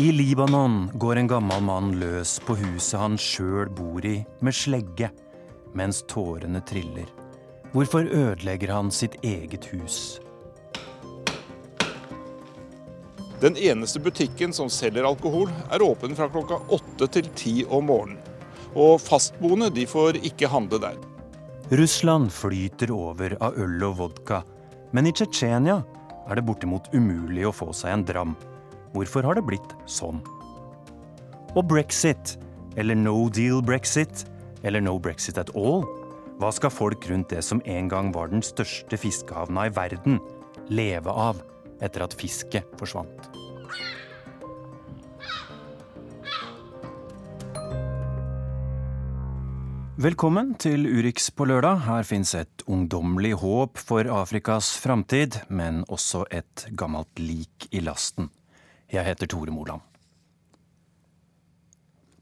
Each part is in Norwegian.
I Libanon går en gammel mann løs på huset han sjøl bor i, med slegge, mens tårene triller. Hvorfor ødelegger han sitt eget hus? Den eneste butikken som selger alkohol, er åpen fra klokka åtte til ti om morgenen. Og fastboende de får ikke handle der. Russland flyter over av øl og vodka, men i Tsjetsjenia er det bortimot umulig å få seg en dram. Hvorfor har det blitt sånn? Og brexit, eller no deal brexit, eller no brexit at all? Hva skal folk rundt det som en gang var den største fiskehavna i verden, leve av etter at fisket forsvant? Velkommen til Urix på lørdag. Her fins et ungdommelig håp for Afrikas framtid, men også et gammelt lik i lasten. Jeg heter Tore Moland.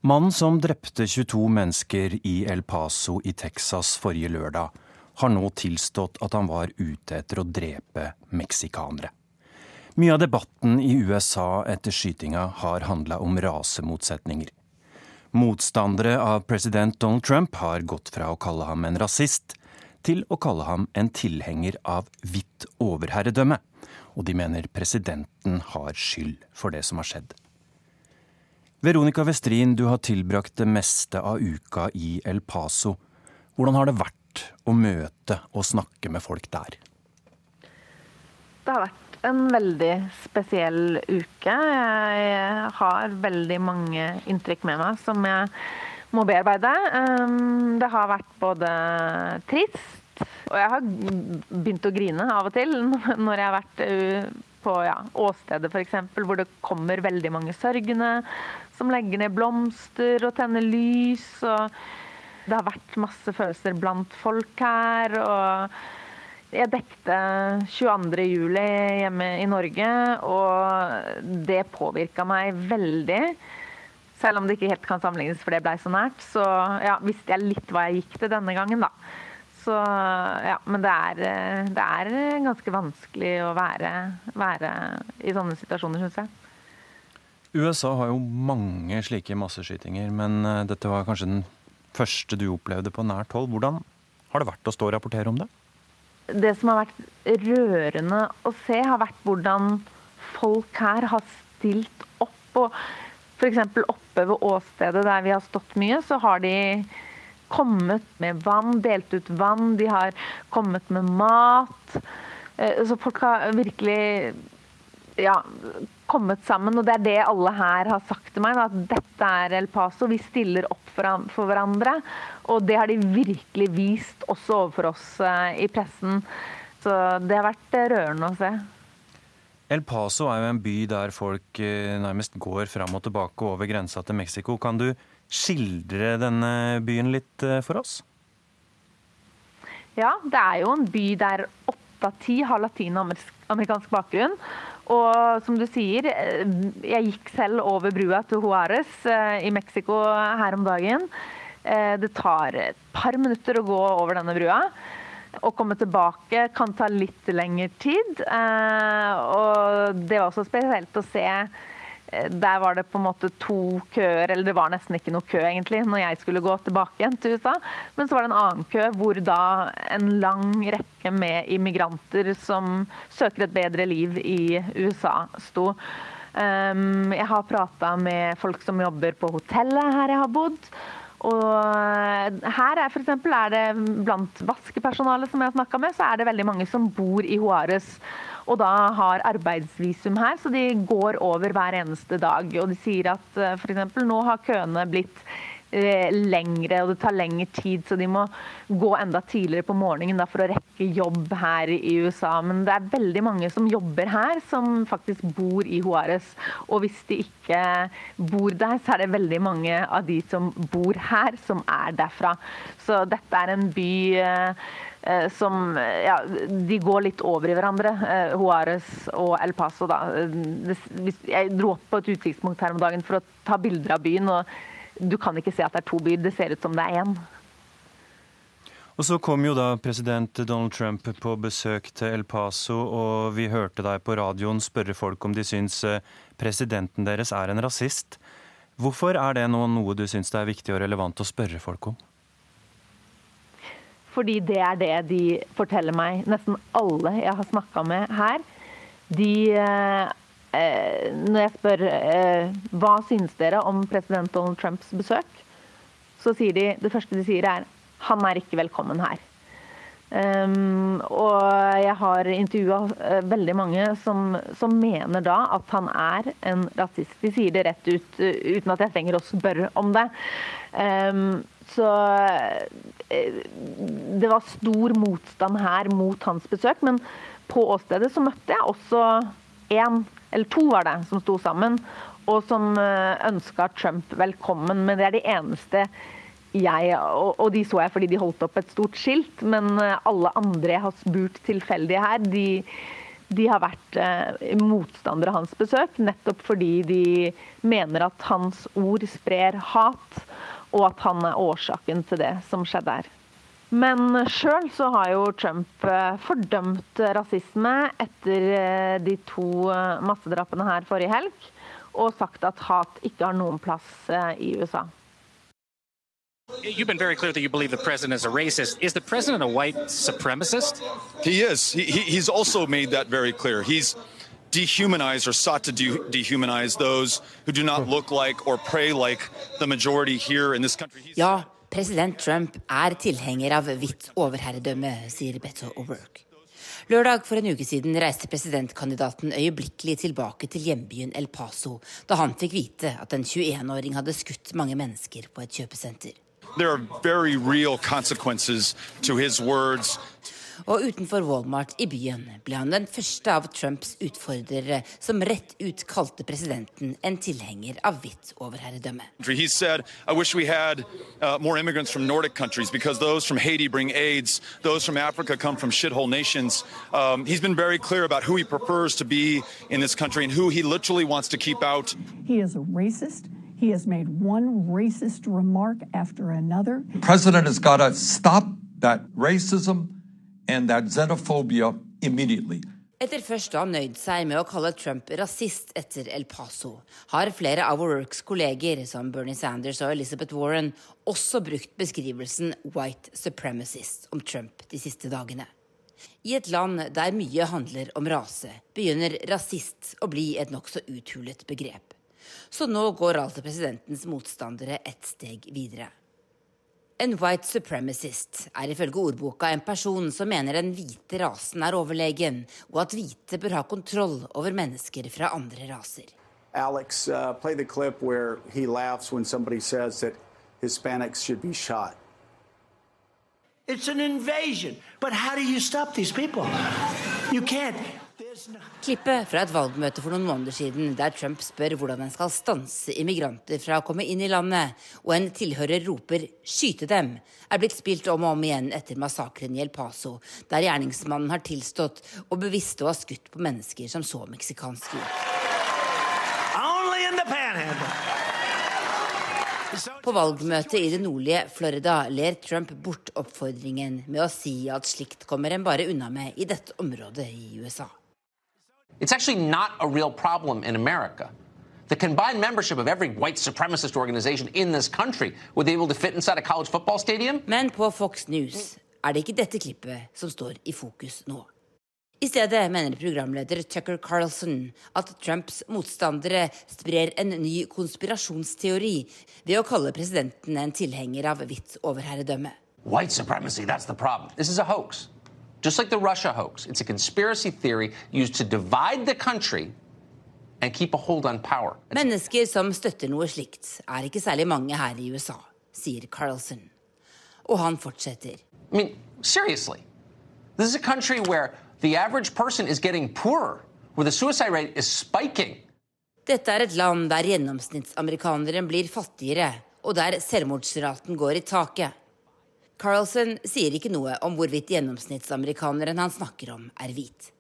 Mannen som drepte 22 mennesker i El Paso i Texas forrige lørdag, har nå tilstått at han var ute etter å drepe meksikanere. Mye av debatten i USA etter skytinga har handla om rasemotsetninger. Motstandere av president Donald Trump har gått fra å kalle ham en rasist til å kalle ham en tilhenger av hvitt overherredømme, og de mener presidenten har skyld for det som har skjedd. Veronica Westrin, du har tilbrakt det meste av uka i El Paso. Hvordan har det vært å møte og snakke med folk der? Det har vært en veldig spesiell uke. Jeg har veldig mange inntrykk med meg som jeg må bearbeide. Det har vært både trist, og jeg har begynt å grine av og til når jeg har vært uh, på ja, åstedet f.eks., hvor det kommer veldig mange sørgende som legger ned blomster og tenner lys. og Det har vært masse følelser blant folk her. og jeg dekte 22. juli hjemme i Norge, og det påvirka meg veldig. Selv om det ikke helt kan sammenlignes, for det blei så nært, så ja, visste jeg litt hva jeg gikk til denne gangen, da. Så, ja, men det er, det er, ganske vanskelig å være, være i sånne situasjoner, syns jeg. USA har jo mange slike masseskytinger, men eh, dette var kanskje den første du opplevde på nært hold. Hvordan har det vært å stå og rapportere om det? det som har vært rørende å se, har vært hvordan folk her har stilt opp. og F.eks. oppe ved åstedet der vi har stått mye, så har de kommet med vann, delt ut vann. De har kommet med mat. Eh, så folk har virkelig ja, kommet sammen. Og det er det alle her har sagt til meg, at dette er El Paso. Vi stiller opp for hverandre. Og det har de virkelig vist også overfor oss eh, i pressen. Så det har vært eh, rørende å se. El Paso er jo en by der folk eh, nærmest går fram og tilbake over grensa til Mexico. Kan du skildre denne byen litt for oss? Ja, det er jo en by der åtte av ti har latinamerikansk bakgrunn. Og som du sier, eh, jeg gikk selv over brua til Juárez eh, i Mexico her om dagen. Eh, det tar et par minutter å gå over denne brua. Å komme tilbake kan ta litt lengre tid. Og det var også spesielt å se Eh, der var det på en måte to køer, eller det var nesten ikke noe kø egentlig, når jeg skulle gå tilbake igjen til USA. Men så var det en annen kø hvor da en lang rekke med immigranter som søker et bedre liv i USA, sto. Um, jeg har prata med folk som jobber på hotellet her jeg har bodd. Og her er, for eksempel, er det blant vaskepersonalet som jeg har snakka med, så er det veldig mange som bor i Juarez og da har arbeidsvisum her, så de går over hver eneste dag. Og de sier at eh, f.eks. nå har køene blitt eh, lengre, og det tar lengre tid, så de må gå enda tidligere på morgenen da, for å rekke jobb her i USA. Men det er veldig mange som jobber her, som faktisk bor i Juárez. Og hvis de ikke bor der, så er det veldig mange av de som bor her, som er derfra. Så dette er en by eh, Eh, som ja, De går litt over i hverandre, eh, Juárez og El Paso. Da. Jeg dro opp på et utsiktspunkt her om dagen for å ta bilder av byen, og du kan ikke se at det er to byer. Det ser ut som det er én. Og Så kom jo da president Donald Trump på besøk til El Paso, og vi hørte deg på radioen spørre folk om de syns eh, presidenten deres er en rasist. Hvorfor er det nå noe du syns det er viktig og relevant å spørre folk om? Fordi det er det de forteller meg, nesten alle jeg har snakka med her. De eh, Når jeg spør eh, hva synes dere om president Donald Trumps besøk, så sier de det første de sier er han er ikke velkommen her. Um, og jeg har intervjua uh, veldig mange som, som, mener da at han er en rasist. De sier det rett ut uh, uten at jeg trenger å spørre om det. Um, så uh, det var stor motstand her mot hans besøk. Men på åstedet så møtte jeg også én, eller to var det, som sto sammen. Og som ønska Trump velkommen. Men det er de eneste jeg, og, de så jeg fordi de holdt opp et stort skilt, men eh, alle andre jeg har spurt tilfeldig her, de, de har vært eh, motstandere av hans besøk, nettopp fordi de mener at hans ord sprer hat, og at han er årsaken til det som skjedde her. Men sjøl så har jo Trump eh, fordømt rasisme etter eh, de to massedrapene her forrige helg, og sagt at hat ikke har noen plass i USA. You've been very clear that you believe the president is a racist. Is the president a white supremacist? He is. He, he's also made that very clear. He's dehumanized or sought to de dehumanize those who do not look like or pray like the majority here in this country. He's ja, president Trump er tilhenger av hvitt overherredømme, sier Beto O'Rourke. Lørdag for en uke siden reiste presidentkandidaten øyeblikkelig tilbake til hjembyen El Paso da han fikk vite at en 21-åring hadde skutt mange mennesker på et kjøpesenter. There are very real consequences to his words. Og utenfor Walmart i byen ble han den første av Trumps utfordrere som rett ut kalte presidenten en tilhenger av hvitt overherredømme. He said, I wish we had uh, more immigrants from Nordic countries because Haiti bring AIDS, those from Africa come from shithole nations. Um, he's been very clear about who he prefers to be in this country and who he literally wants to keep out. He is a racist. He has made one racist remark after another. The president has got to stop that racism Etter først å ha nøyd seg med å kalle Trump rasist etter El Paso, har flere av O'Rourkes kolleger, som Bernie Sanders og Elizabeth Warren, også brukt beskrivelsen 'white supremacist' om Trump de siste dagene. I et land der mye handler om rase, begynner rasist å bli et nokså uthulet begrep. Så nå går altså presidentens motstandere et steg videre. En white supremacist er ifølge ordboka en person som mener den hvite rasen er overlegen, og at hvite bør ha kontroll over mennesker fra andre raser. Alex, uh, play the clip where he laughs when somebody says that Hispanics should be shot. It's an invasion. But how do you stop these people? You can't. Klippet fra et valgmøte for noen måneder siden der Trump spør hvordan en skal stanse immigranter fra å komme inn i landet, og en tilhører roper 'skyte dem', er blitt spilt om og om igjen etter massakren i El Paso, der gjerningsmannen har tilstått og bevisst å ha skutt på mennesker som så meksikanske ut. På valgmøtet i det nordlige Florida ler Trump bort oppfordringen med å si at slikt kommer en bare unna med i dette området i USA. It's actually not a real problem in America. The combined membership of every white supremacist organization in this country would be able to fit inside a college football stadium. Men på Fox News er det ikke dette klippet som står i fokus nå. I stedet mener programleder Tucker Carlson at Trumps motstandere sprer en ny konspirasjonsteori ved å kalle presidenten en tilhenger av hvitt overherredømme. White supremacy, that's the problem. This is a hoax. Just like the Russia hoax, it's a conspiracy theory used to divide the country and keep a hold on power. Mennesker som støtter noe slikt, er ikke særlig mange her i USA, sier Carlson. Og han fortsetter. I mean, seriously. This is a country where the average person is getting poorer, where the suicide rate is spiking. Dette er et land der gjennomsnittsamerikaneren blir fattigere, og der selvmordsraten går i taket. Carlson sier ikke noe om hvorvidt gjennomsnittsamerikaneren han snakker om, er hvit.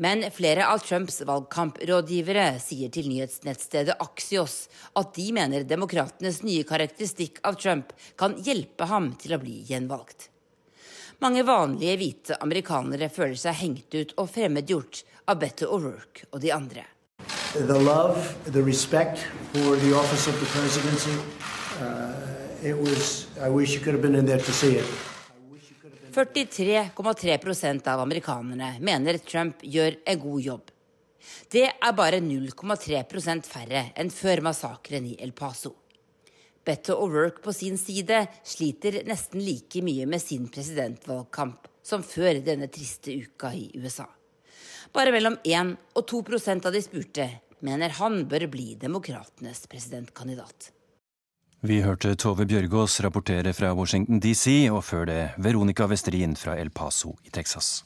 Men flere av Trumps valgkamprådgivere sier til nyhetsnettstedet Axios at de mener demokratenes nye karakteristikk av Trump kan hjelpe ham til å bli gjenvalgt. Mange vanlige hvite amerikanere føler seg hengt ut og fremmedgjort av Better O'Rourke og de andre. The love, the respect for the was, I wish you could have been in there to see it. 43,3% av amerikanerne mener Trump gjør en god jobb. Det er bare 0,3% færre enn før massakren i El Paso. Beto O'Rourke på sin side sliter nesten like mye med sin presidentvalgkamp som før denne triste uka i USA. Bare mellom 1 og 2% av de spurte mener han bør bli demokratenes presidentkandidat. Vi hørte Tove Bjørgaas rapportere fra Washington DC, og før det Veronica Westerin fra El Paso i Texas.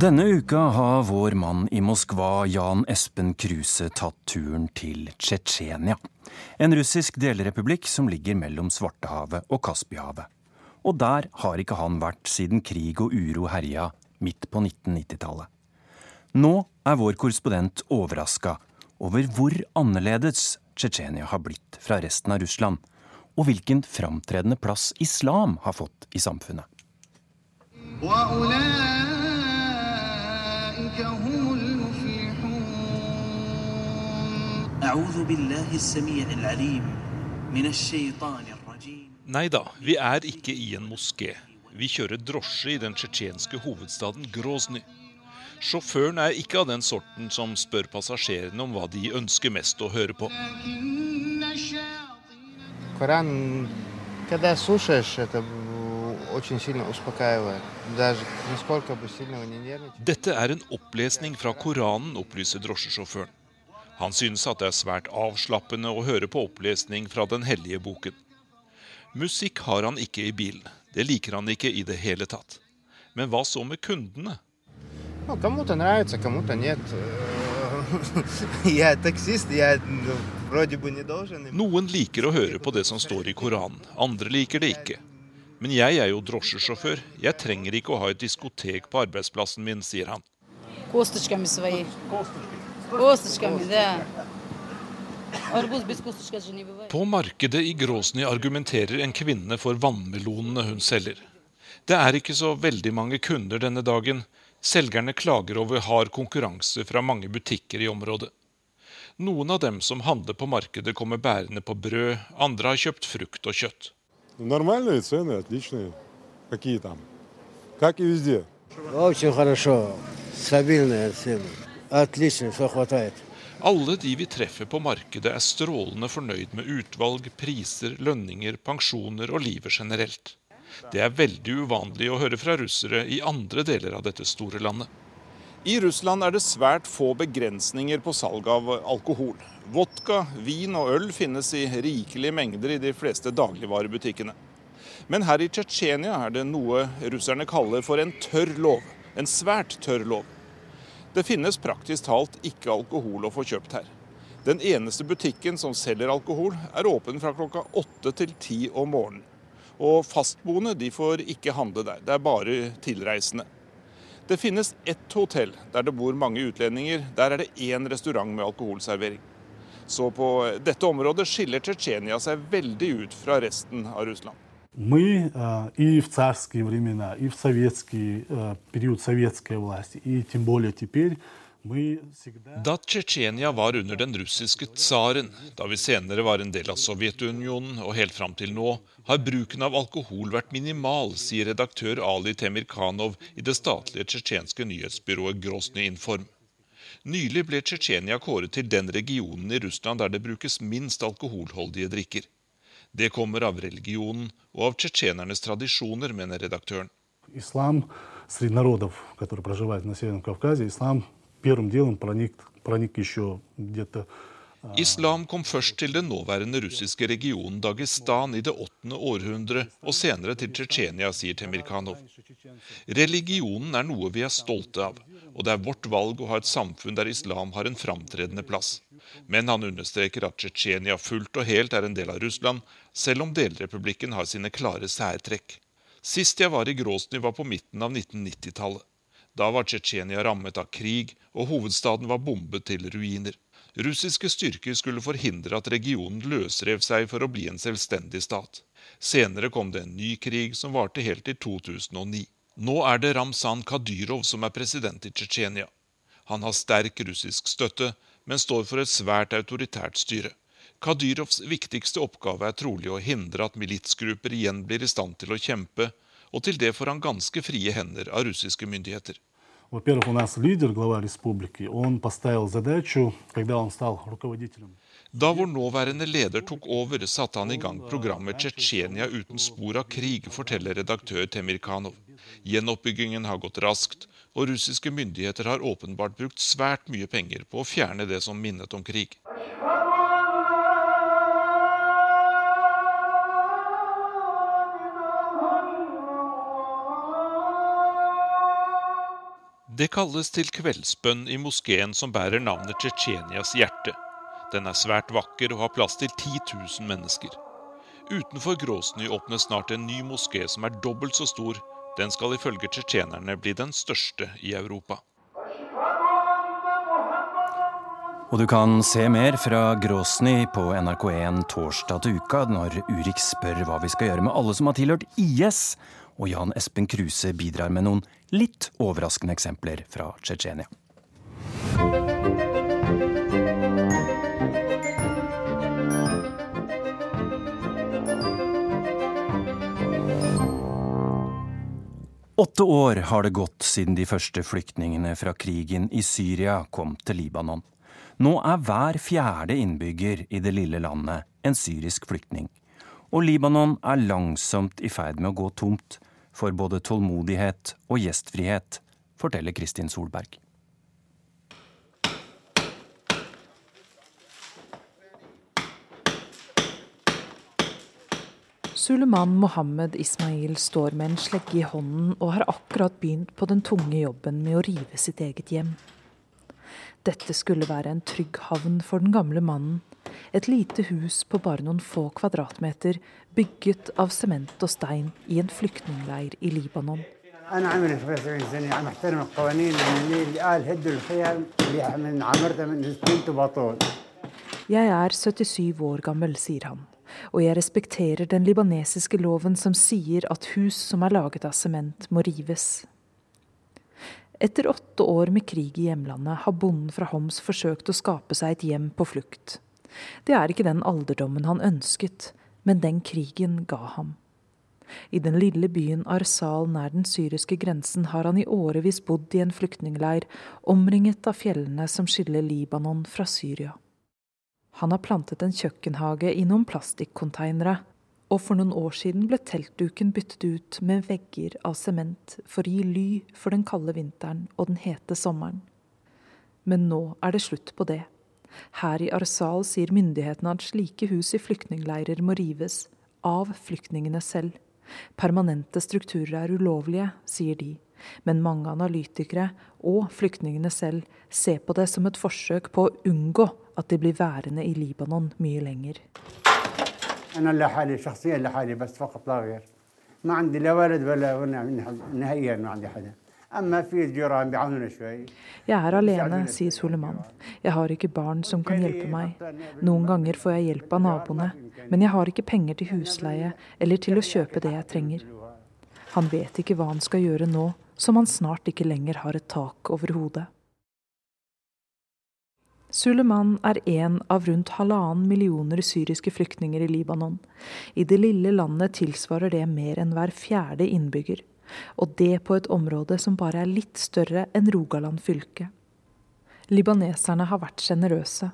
Denne uka har vår mann i Moskva, Jan Espen Kruse, tatt turen til Tsjetsjenia. En russisk delrepublikk som ligger mellom Svartehavet og Kaspihavet. Og der har ikke han vært siden krig og uro herja midt på 1990-tallet. Nå er vår korrespondent overraska over hvor annerledes Tsjetsjenia har blitt fra resten av Russland, og hvilken framtredende plass islam har fått i samfunnet. Nei da, vi er ikke i en moské. Vi kjører drosje i den tsjetsjenske hovedstaden Grozny. Sjåføren er ikke av den sorten som spør passasjerene om hva de ønsker mest å høre på. Dette er en opplesning fra Koranen, opplyser drosjesjåføren. Han synes at det er svært avslappende å høre på opplesning fra Den hellige boken. Musikk har han ikke i bilen. Det liker han ikke i det hele tatt. Men hva så med kundene? Ну, кому-то нравится, кому-то нет. Я таксист, я ну, вроде бы не должен. Noen liker å høre på det som står i Koranen, andre liker det ikke. Men jeg er jo drosjesjåfør. Jeg trenger ikke å ha et diskotek på arbeidsplassen min, sier han. Косточками свои. Косточками, да. Арбуз без косточка же не бывает. På markedet i Grozny argumenterer en kvinne for vannmelonene hun selger. Det er ikke så veldig mange kunder denne dagen. Selgerne klager over hard konkurranse fra mange butikker i området. Noen av dem som handler på markedet, kommer bærende på brød, andre har kjøpt frukt og kjøtt. Нормальные цены, отличные. Какие там? Как и везде. Очень хорошо. Стабильные цены. Отлично, все хватает. Alle de vi treffer på markedet, er strålende fornøyd med utvalg, priser, lønninger, pensjoner og livet generelt. Det er veldig uvanlig å høre fra russere i andre deler av dette store landet. I Russland er det svært få begrensninger på salg av alkohol. Vodka, vin og øl finnes i rikelige mengder i de fleste dagligvarebutikkene. Men her i Tsjetsjenia er det noe russerne kaller for en tørr lov. En svært tørr lov. Det finnes praktisk talt ikke alkohol å få kjøpt her. Den eneste butikken som selger alkohol, er åpen fra klokka åtte til ti om morgenen. Og fastboende de får ikke handle der, det er bare tilreisende. Det finnes ett hotell der det bor mange utlendinger. Der er det én restaurant med alkoholservering. Så på dette området skiller Tsjetsjenia seg veldig ut fra resten av Russland. Мы э, и в царские времена, и в советский э, период советской власти, и тем более теперь мы всегда... da Tsjetsjenia var under den russiske tsaren, da vi senere var en del av Sovjetunionen og helt fram til nå, har bruken av alkohol vært minimal, sier redaktør Ali Temirkanov i det statlige tsjetsjenske nyhetsbyrået Grosny Inform. Nylig ble Tsjetsjenia kåret til den regionen i Russland der det brukes minst alkoholholdige drikker. Det kommer av religionen og av tsjetsjenernes tradisjoner, mener redaktøren. Islam, среди народов, которые проживают на Северном Кавказе, ислам первым делом проник, проник еще где-то Islam kom først til den nåværende russiske regionen Dagestan i det åttende århundre, og senere til Tsjetsjenia, sier Temirkanov. Religionen er noe vi er stolte av, og det er vårt valg å ha et samfunn der islam har en framtredende plass. Men han understreker at Tsjetsjenia fullt og helt er en del av Russland, selv om delrepublikken har sine klare særtrekk. Sist jeg var i Grosny, var på midten av 1990-tallet. Da var Tsjetsjenia rammet av krig, og hovedstaden var bombet til ruiner. Russiske styrker skulle forhindre at regionen løsrev seg for å bli en selvstendig stat. Senere kom det en ny krig som varte helt til 2009. Nå er det Ramzan Kadyrov som er president i Tsjetsjenia. Han har sterk russisk støtte, men står for et svært autoritært styre. Kadyrovs viktigste oppgave er trolig å hindre at militsgrupper igjen blir i stand til å kjempe, og til det får han ganske frie hender av russiske myndigheter. Во-первых, у нас лидер, глава республики, он поставил задачу, когда он стал руководителем Da vår nåværende leder tok over, satte han i gang programmet 'Tsjetsjenia uten spor av krig', forteller redaktør Temir Kanov. Gjenoppbyggingen har gått raskt, og russiske myndigheter har åpenbart brukt svært mye penger på å fjerne det som minnet om krig. Det kalles til kveldsbønn i moskeen som bærer navnet Tsjetsjenias hjerte. Den er svært vakker og har plass til 10 000 mennesker. Utenfor Gråsny åpnes snart en ny moské som er dobbelt så stor. Den skal ifølge tsjetsjenerne bli den største i Europa. Og du kan se mer fra Gråsny på NRK1 torsdag til uka, når Urix spør hva vi skal gjøre med alle som har tilhørt IS, og Jan Espen Kruse bidrar med noen litt overraskende eksempler fra Tsjetsjenia. Åtte år har det gått siden de første flyktningene fra krigen i Syria kom til Libanon. Nå er hver fjerde innbygger i det lille landet en syrisk flyktning. Og Libanon er langsomt i ferd med å gå tomt for både tålmodighet og gjestfrihet, forteller Kristin Solberg. Suleman Mohammed Ismail står med en slegge i hånden og har akkurat begynt på den tunge jobben med å rive sitt eget hjem. Dette skulle være en trygg havn for den gamle mannen. Et lite hus på bare noen få kvadratmeter, bygget av sement og stein i en flyktningleir i Libanon. Jeg er 77 år gammel, sier han, og jeg respekterer den libanesiske loven som sier at hus som er laget av sement, må rives. Etter åtte år med krig i hjemlandet har bonden fra Homs forsøkt å skape seg et hjem på flukt. Det er ikke den alderdommen han ønsket, men den krigen ga ham. I den lille byen Arsal nær den syriske grensen har han i årevis bodd i en flyktningleir, omringet av fjellene som skiller Libanon fra Syria. Han har plantet en kjøkkenhage i noen plastikkonteinere, og for noen år siden ble teltduken byttet ut med vegger av sement for å gi ly for den kalde vinteren og den hete sommeren. Men nå er det slutt på det. Her i Arsal sier myndighetene at slike hus i flyktningleirer må rives, av flyktningene selv. Permanente strukturer er ulovlige, sier de, men mange analytikere og flyktningene selv ser på det som et forsøk på å unngå at de blir værende i Libanon mye lenger. Jeg er alene, sier Suleman. Jeg har ikke barn som kan hjelpe meg. Noen ganger får jeg hjelp av naboene, men jeg har ikke penger til husleie eller til å kjøpe det jeg trenger. Han vet ikke hva han skal gjøre nå som han snart ikke lenger har et tak over hodet. Suleman er en av rundt halvannen millioner syriske flyktninger i Libanon. I det lille landet tilsvarer det mer enn hver fjerde innbygger og det på et område som bare er litt større enn Rogaland fylke. Libaneserne har vært sjenerøse.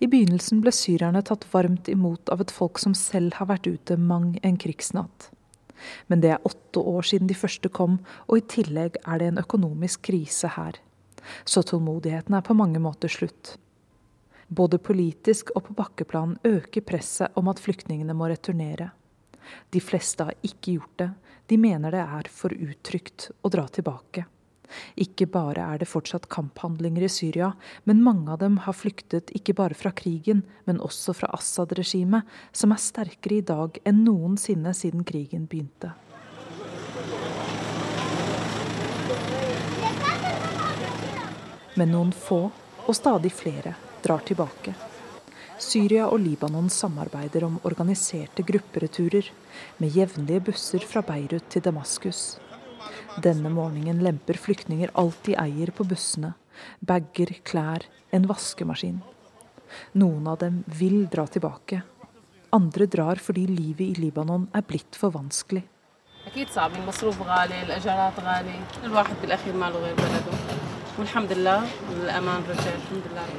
I begynnelsen ble syrerne tatt varmt imot av et folk som selv har vært ute mang en krigsnatt. Men det er åtte år siden de første kom, og i tillegg er det en økonomisk krise her. Så tålmodigheten er på mange måter slutt. Både politisk og på bakkeplan øker presset om at flyktningene må returnere. De fleste har ikke gjort det, de mener det er for utrygt å dra tilbake. Ikke bare er det fortsatt kamphandlinger i Syria, men mange av dem har flyktet ikke bare fra krigen, men også fra Assad-regimet, som er sterkere i dag enn noensinne siden krigen begynte. Men noen få, og stadig flere, drar tilbake. Syria og Libanon samarbeider om organiserte gruppereturer, med jevnlige busser fra Beirut til Damaskus. Denne morgenen lemper flyktninger alt de eier på bussene. Bager, klær, en vaskemaskin. Noen av dem vil dra tilbake. Andre drar fordi livet i Libanon er blitt for vanskelig.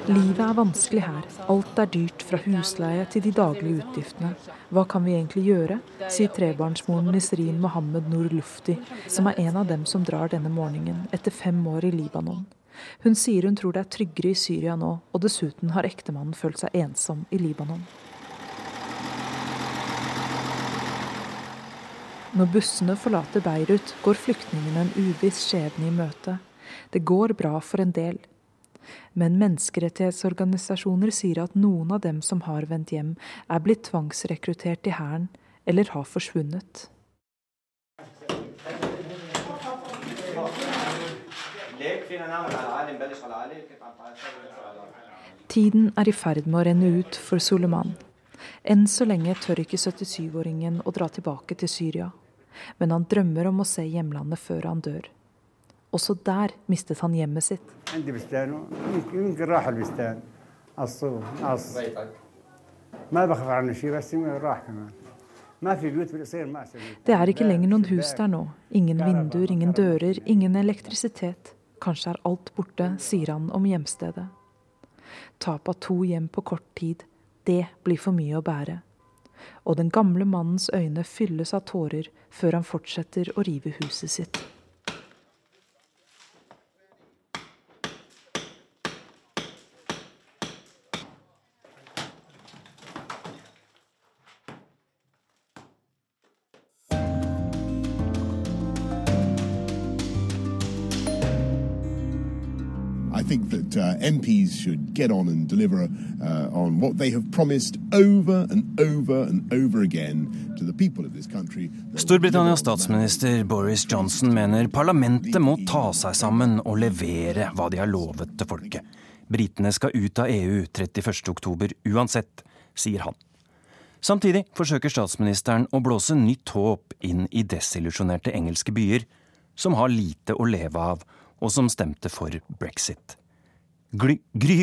Livet er vanskelig her. Alt er dyrt, fra husleie til de daglige utgiftene. Hva kan vi egentlig gjøre, sier trebarnsmoren Nisrin Mohammed Noor Lufti, som er en av dem som drar denne morgenen, etter fem år i Libanon. Hun sier hun tror det er tryggere i Syria nå, og dessuten har ektemannen følt seg ensom i Libanon. Når bussene forlater Beirut, går flyktningene en uviss skjebne i møte. Det går bra for en del. Men menneskerettighetsorganisasjoner sier at noen av dem som har vendt hjem, er blitt tvangsrekruttert i hæren eller har forsvunnet. Tiden er i ferd med å renne ut for Suleman. Enn så lenge tør ikke 77-åringen å dra tilbake til Syria. Men han drømmer om å se hjemlandet før han dør. Også der mistet han hjemmet sitt. Det er ikke lenger noen hus der nå. Ingen vinduer, ingen dører, ingen elektrisitet. Kanskje er alt borte, sier han om hjemstedet. Tap av to hjem på kort tid, det blir for mye å bære. Og den gamle mannens øyne fylles av tårer før han fortsetter å rive huset sitt. MPs should get on and deliver uh, on what they have promised over and over and over again to the people of this country. Storbritannias statsminister Boris Johnson mener parlamentet må ta seg sammen og levere hva de har lovet til folket. Britene skal ut av EU 31.10 uansett, sier han. Samtidig forsøker statsministeren å blåse nytt håp inn i desillusjonerte engelske byer, som har lite å leve av, og som stemte for brexit. Gry,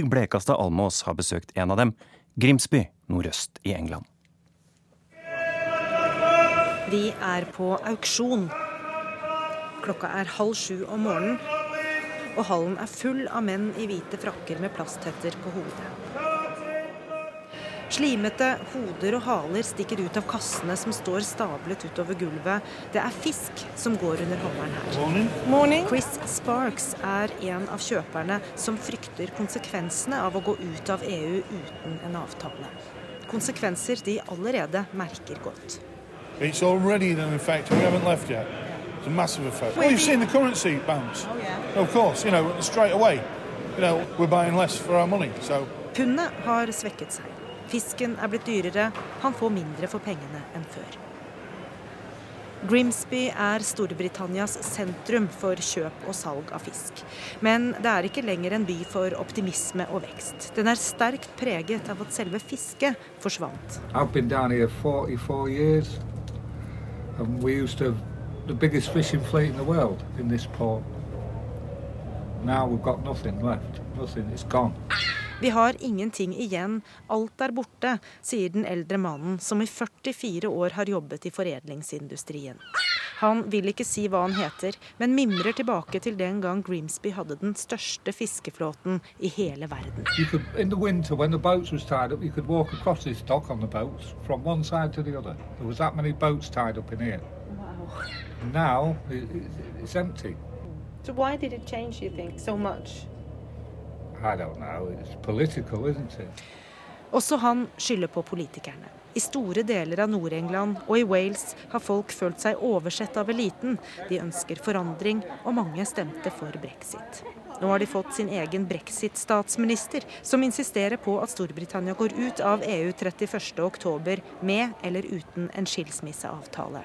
Blekastad Almås har besøkt en av dem, Grimsby nordøst i England. Vi er på auksjon. Klokka er halv sju om morgenen, og hallen er full av menn i hvite frakker med plasthetter på hodet. Slimete hoder og haler stikker ut av kassene som står stablet utover gulvet. Det er fisk som går under hammeren her. Chris Sparks er en av kjøperne som frykter konsekvensene av å gå ut av EU uten en avtale. Konsekvenser de allerede merker godt. It's already an effect. We haven't left yet. It's a massive effect. Well, you've seen the currency bounce. Oh, yeah. Of course, you know, straight away. You know, we're buying less for our money. So Pundet har svekket seg. Fisken er blitt dyrere, han får mindre for pengene enn før. Grimsby er Storbritannias sentrum for kjøp og salg av fisk. Men det er ikke lenger en by for optimisme og vekst. Den er sterkt preget av at selve fisket forsvant. I've been down here 44 years, and we used to have the biggest fishing fleet in the world in this port. Now we've got nothing left. Nothing. It's gone. Vi har ingenting igjen, alt er borte, sier den eldre mannen som i 44 år har jobbet i foredlingsindustrien. Han vil ikke si hva han heter, men mimrer tilbake til den gang Grimsby hadde den største fiskeflåten i hele verden. Could, in the winter, when the boats was tied up, you could walk across this dock on the boats from one side to the other. There was that many boats tied up in here. Wow. Now it, it, it's empty. So why did it change, you think, so much? I don't know. It's political, isn't it? Også han skylder på politikerne. I store deler av Nord-England og i Wales har folk følt seg oversett av eliten. De ønsker forandring, og mange stemte for brexit. Nå har de fått sin egen brexit-statsminister, som insisterer på at Storbritannia går ut av EU 31.10 med eller uten en skilsmisseavtale.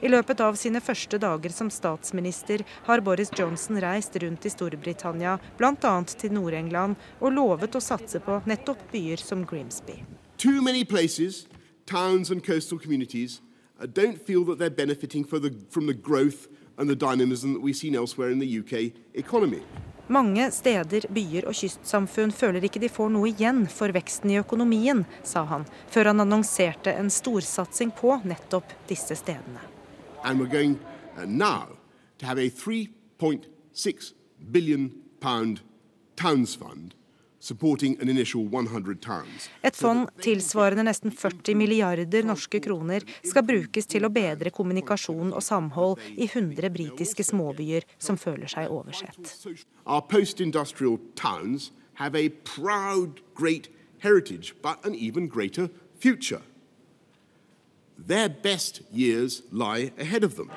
I løpet av sine første dager som statsminister har Boris Johnson reist rundt i Storbritannia, bl.a. til Nord-England, og lovet å satse på nettopp byer som Grimsby. Too many places, towns and coastal communities uh, don't feel that they're benefiting the, from the growth and the dynamism that we've seen elsewhere in the UK economy. Mange steder, byer og kystsamfunn føler ikke de får noe igjen for veksten i økonomien, sa han, før han annonserte en storsatsing på nettopp disse stedene. And we're going uh, now to have a 3.6 billion pound towns fund et fond tilsvarende nesten 40 milliarder norske kroner skal brukes til å bedre kommunikasjon og samhold i 100 britiske småbyer som føler seg oversett. Our post-industrial towns have a proud, great heritage, but an even greater future. Their best years lie ahead of them.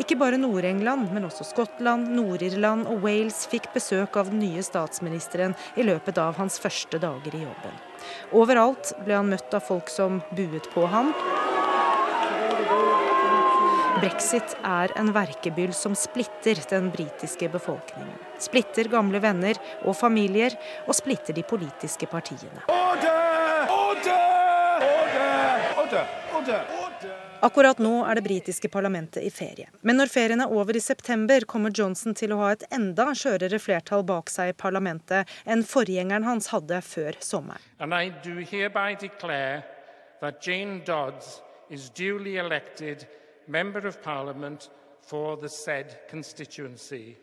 Ikke bare Nord-England, men også Skottland, Nord-Irland og Wales fikk besøk av den nye statsministeren i løpet av hans første dager i jobben. Overalt ble han møtt av folk som buet på ham. Brexit er en verkebyll som splitter den britiske befolkningen. Splitter gamle venner og familier, og splitter de politiske partiene. Akkurat nå er det britiske parlamentet i ferie. Men når ferien er over i september, kommer Johnson til å ha et enda skjørere flertall bak seg i parlamentet enn forgjengeren hans hadde før sommeren. And I do hereby declare that Jane Dodds is duly elected member of parliament for the said constituency.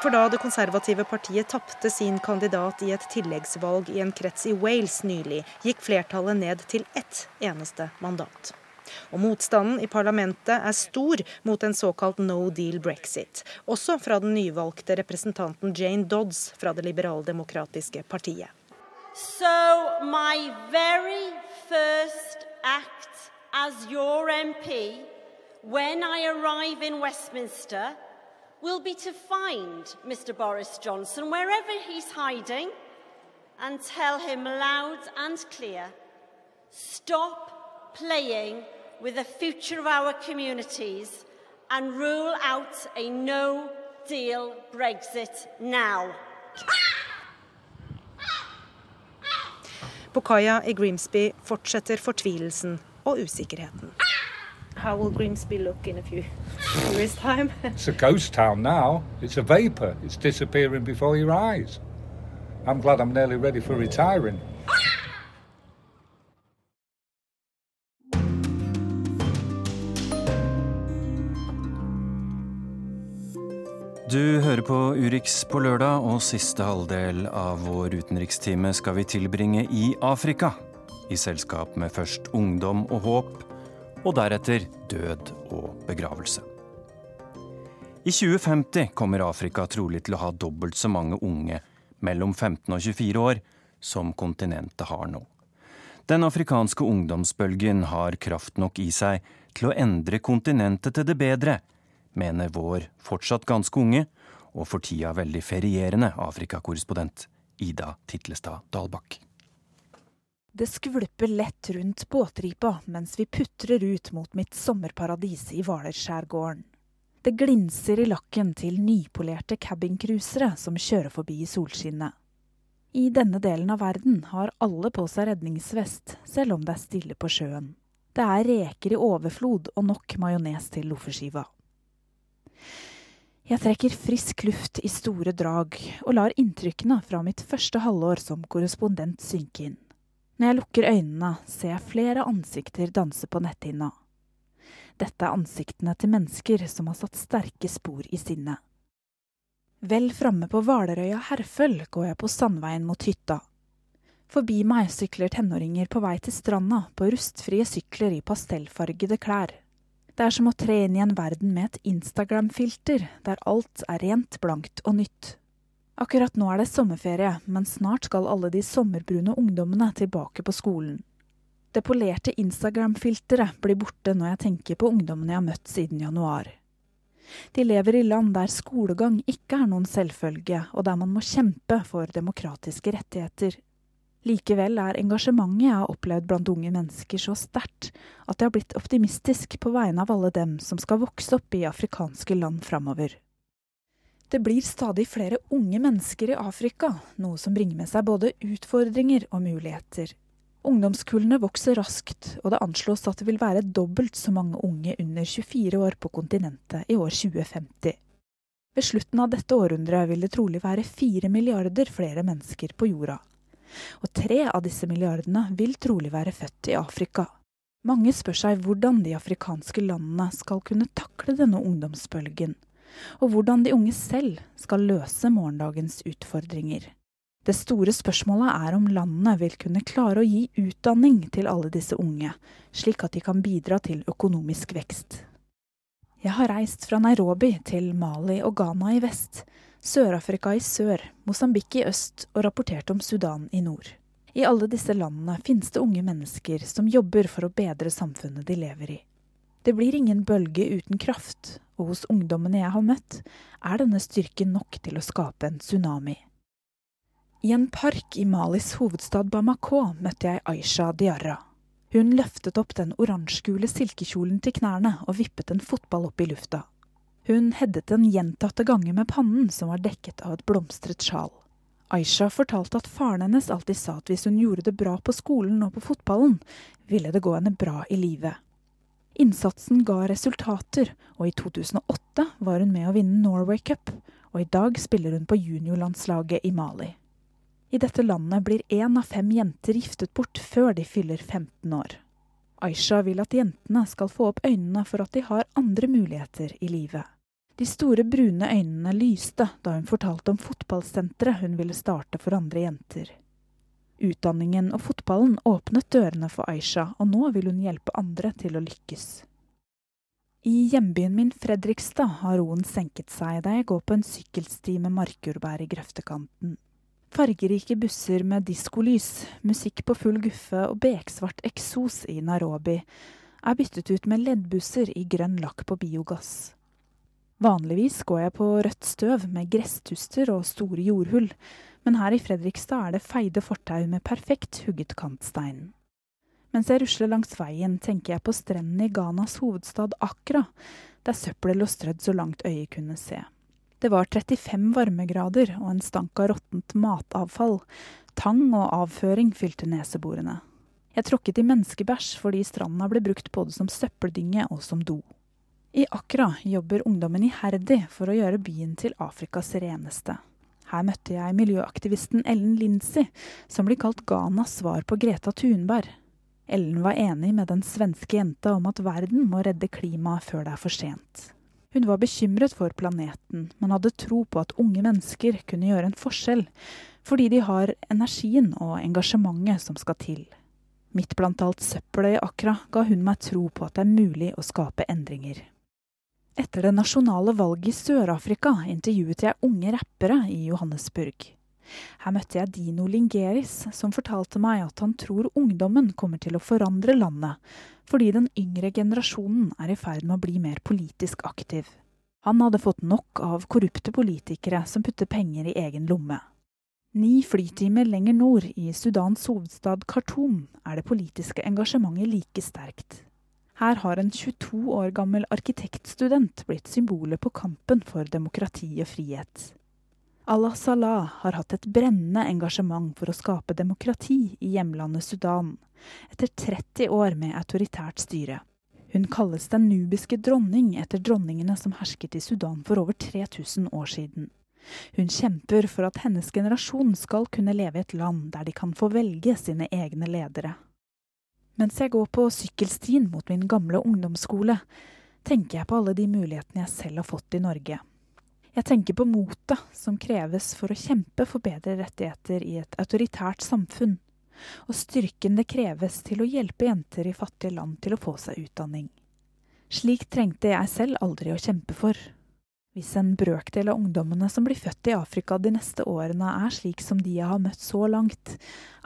For da det konservative partiet tapte sin kandidat i et tilleggsvalg i en krets i Wales nylig, gikk flertallet ned til ett eneste mandat. Og motstanden i parlamentet er stor mot en såkalt no deal brexit, også fra den nyvalgte representanten Jane Dodds fra det liberaldemokratiske partiet. So my very first act as your MP when I arrive in Westminster will be to find Mr Boris Johnson wherever he's hiding and tell him loud and clear stop playing with the future of our communities and rule out a no deal Brexit now. På kaia i Grimsby fortsetter fortvilelsen og usikkerheten. How will Grimsby look in a few years' time? it's a ghost town now. It's a vapour. It's disappearing before your eyes. I'm glad I'm nearly ready for retiring. Du hører på Urix på lørdag, og siste halvdel av vår utenrikstime skal vi tilbringe i Afrika. I selskap med først ungdom og håp, og deretter død og begravelse. I 2050 kommer Afrika trolig til å ha dobbelt så mange unge mellom 15 og 24 år som kontinentet har nå. Den afrikanske ungdomsbølgen har kraft nok i seg til å endre kontinentet til det bedre, mener vår fortsatt ganske unge og for tida veldig ferierende Afrikakorrespondent Ida Titlestad Dalbakk. Det skvulper lett rundt båtripa mens vi putrer ut mot mitt sommerparadis i Hvalerskjærgården. Det glinser i lakken til nypolerte cabincruisere som kjører forbi i solskinnet. I denne delen av verden har alle på seg redningsvest, selv om det er stille på sjøen. Det er reker i overflod og nok majones til loffeskiva. Jeg trekker frisk luft i store drag og lar inntrykkene fra mitt første halvår som korrespondent synke inn. Når jeg lukker øynene, ser jeg flere ansikter danse på netthinna. Dette er ansiktene til mennesker som har satt sterke spor i sinnet. Vel framme på Hvalerøya Herføl går jeg på sandveien mot hytta. Forbi meg sykler tenåringer på vei til stranda på rustfrie sykler i pastellfargede klær. Det er som å tre inn i en verden med et Instagram-filter, der alt er rent, blankt og nytt. Akkurat nå er det sommerferie, men snart skal alle de sommerbrune ungdommene tilbake på skolen. Det polerte Instagram-filteret blir borte når jeg tenker på ungdommene jeg har møtt siden januar. De lever i land der skolegang ikke er noen selvfølge, og der man må kjempe for demokratiske rettigheter. Likevel er engasjementet jeg har opplevd blant unge mennesker så sterkt at jeg har blitt optimistisk på vegne av alle dem som skal vokse opp i afrikanske land framover. Det blir stadig flere unge mennesker i Afrika, noe som bringer med seg både utfordringer og muligheter. Ungdomskullene vokser raskt, og det anslås at det vil være dobbelt så mange unge under 24 år på kontinentet i år 2050. Ved slutten av dette århundret vil det trolig være fire milliarder flere mennesker på jorda og tre av disse milliardene vil trolig være født i Afrika. Mange spør seg hvordan de afrikanske landene skal kunne takle denne ungdomsbølgen, og hvordan de unge selv skal løse morgendagens utfordringer. Det store spørsmålet er om landene vil kunne klare å gi utdanning til alle disse unge, slik at de kan bidra til økonomisk vekst. Jeg har reist fra Nairobi til Mali og Ghana i vest, Sør-Afrika i sør, Mosambik i øst og rapportert om Sudan i nord. I alle disse landene finnes det unge mennesker som jobber for å bedre samfunnet de lever i. Det blir ingen bølge uten kraft, og hos ungdommene jeg har møtt, er denne styrken nok til å skape en tsunami. I en park i Malis hovedstad Bamako møtte jeg Aisha Diarra. Hun løftet opp den oransjegule silkekjolen til knærne og vippet en fotball opp i lufta. Hun heddet den gjentatte ganger med pannen, som var dekket av et blomstret sjal. Aisha fortalte at faren hennes alltid sa at hvis hun gjorde det bra på skolen og på fotballen, ville det gå henne bra i livet. Innsatsen ga resultater, og i 2008 var hun med å vinne Norway Cup, og i dag spiller hun på juniorlandslaget i Mali. I dette landet blir én av fem jenter giftet bort før de fyller 15 år. Aisha vil at jentene skal få opp øynene for at de har andre muligheter i livet. De store, brune øynene lyste da hun fortalte om fotballsenteret hun ville starte for andre jenter. Utdanningen og fotballen åpnet dørene for Aisha, og nå vil hun hjelpe andre til å lykkes. I hjembyen min Fredrikstad har roen senket seg da jeg går på en sykkelsti med markjordbær i grøftekanten. Fargerike busser med diskolys, musikk på full guffe og beksvart eksos i Nairobi er byttet ut med leddbusser i grønn lakk på biogass. Vanligvis går jeg på rødt støv med gresstuster og store jordhull, men her i Fredrikstad er det feide fortau med perfekt hugget kantstein. Mens jeg rusler langs veien, tenker jeg på strendene i Ghanas hovedstad Accra, der søppelet lå strødd så langt øyet kunne se. Det var 35 varmegrader og en stank av råttent matavfall. Tang og avføring fylte neseborene. Jeg tråkket i menneskebæsj fordi stranda ble brukt både som søppeldynge og som do. I Accra jobber ungdommen iherdig for å gjøre byen til Afrikas reneste. Her møtte jeg miljøaktivisten Ellen Lindsey, som blir kalt Ghanas svar på Greta Thunberg. Ellen var enig med den svenske jenta om at verden må redde klimaet før det er for sent. Hun var bekymret for planeten, men hadde tro på at unge mennesker kunne gjøre en forskjell, fordi de har energien og engasjementet som skal til. Midt blant alt søppelet i Akra ga hun meg tro på at det er mulig å skape endringer. Etter det nasjonale valget i Sør-Afrika intervjuet jeg unge rappere i Johannesburg. Her møtte jeg Dino Lingeris, som fortalte meg at han tror ungdommen kommer til å forandre landet, fordi den yngre generasjonen er i ferd med å bli mer politisk aktiv. Han hadde fått nok av korrupte politikere som putter penger i egen lomme. Ni flytimer lenger nord, i Sudans hovedstad Khartoum, er det politiske engasjementet like sterkt. Her har en 22 år gammel arkitektstudent blitt symbolet på kampen for demokrati og frihet. Allah Salah har hatt et brennende engasjement for å skape demokrati i hjemlandet Sudan, etter 30 år med autoritært styre. Hun kalles den nubiske dronning etter dronningene som hersket i Sudan for over 3000 år siden. Hun kjemper for at hennes generasjon skal kunne leve i et land der de kan få velge sine egne ledere. Mens jeg går på sykkelstien mot min gamle ungdomsskole, tenker jeg på alle de mulighetene jeg selv har fått i Norge. Jeg tenker på motet som kreves for å kjempe for bedre rettigheter i et autoritært samfunn, og styrken det kreves til å hjelpe jenter i fattige land til å få seg utdanning. Slik trengte jeg selv aldri å kjempe for. Hvis en brøkdel av ungdommene som blir født i Afrika de neste årene er slik som de jeg har møtt så langt,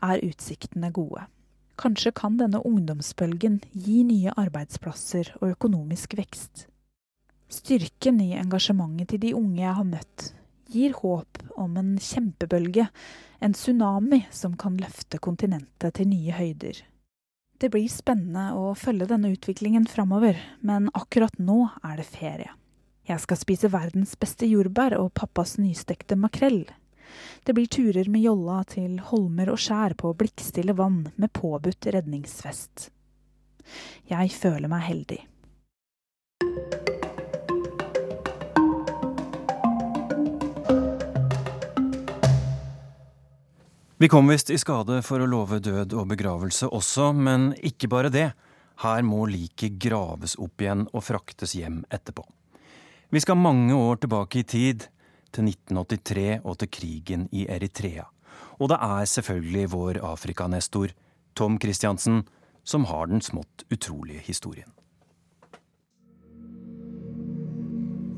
er utsiktene gode. Kanskje kan denne ungdomsbølgen gi nye arbeidsplasser og økonomisk vekst. Styrken i engasjementet til de unge jeg har møtt, gir håp om en kjempebølge, en tsunami som kan løfte kontinentet til nye høyder. Det blir spennende å følge denne utviklingen framover, men akkurat nå er det ferie. Jeg skal spise verdens beste jordbær og pappas nystekte makrell. Det blir turer med jolla til holmer og skjær på blikkstille vann med påbudt redningsvest. Jeg føler meg heldig. Vi kom visst i skade for å love død og begravelse også, men ikke bare det. Her må liket graves opp igjen og fraktes hjem etterpå. Vi skal mange år tilbake i tid, til 1983 og til krigen i Eritrea. Og det er selvfølgelig vår Afrikanestor, Tom Christiansen, som har den smått utrolige historien.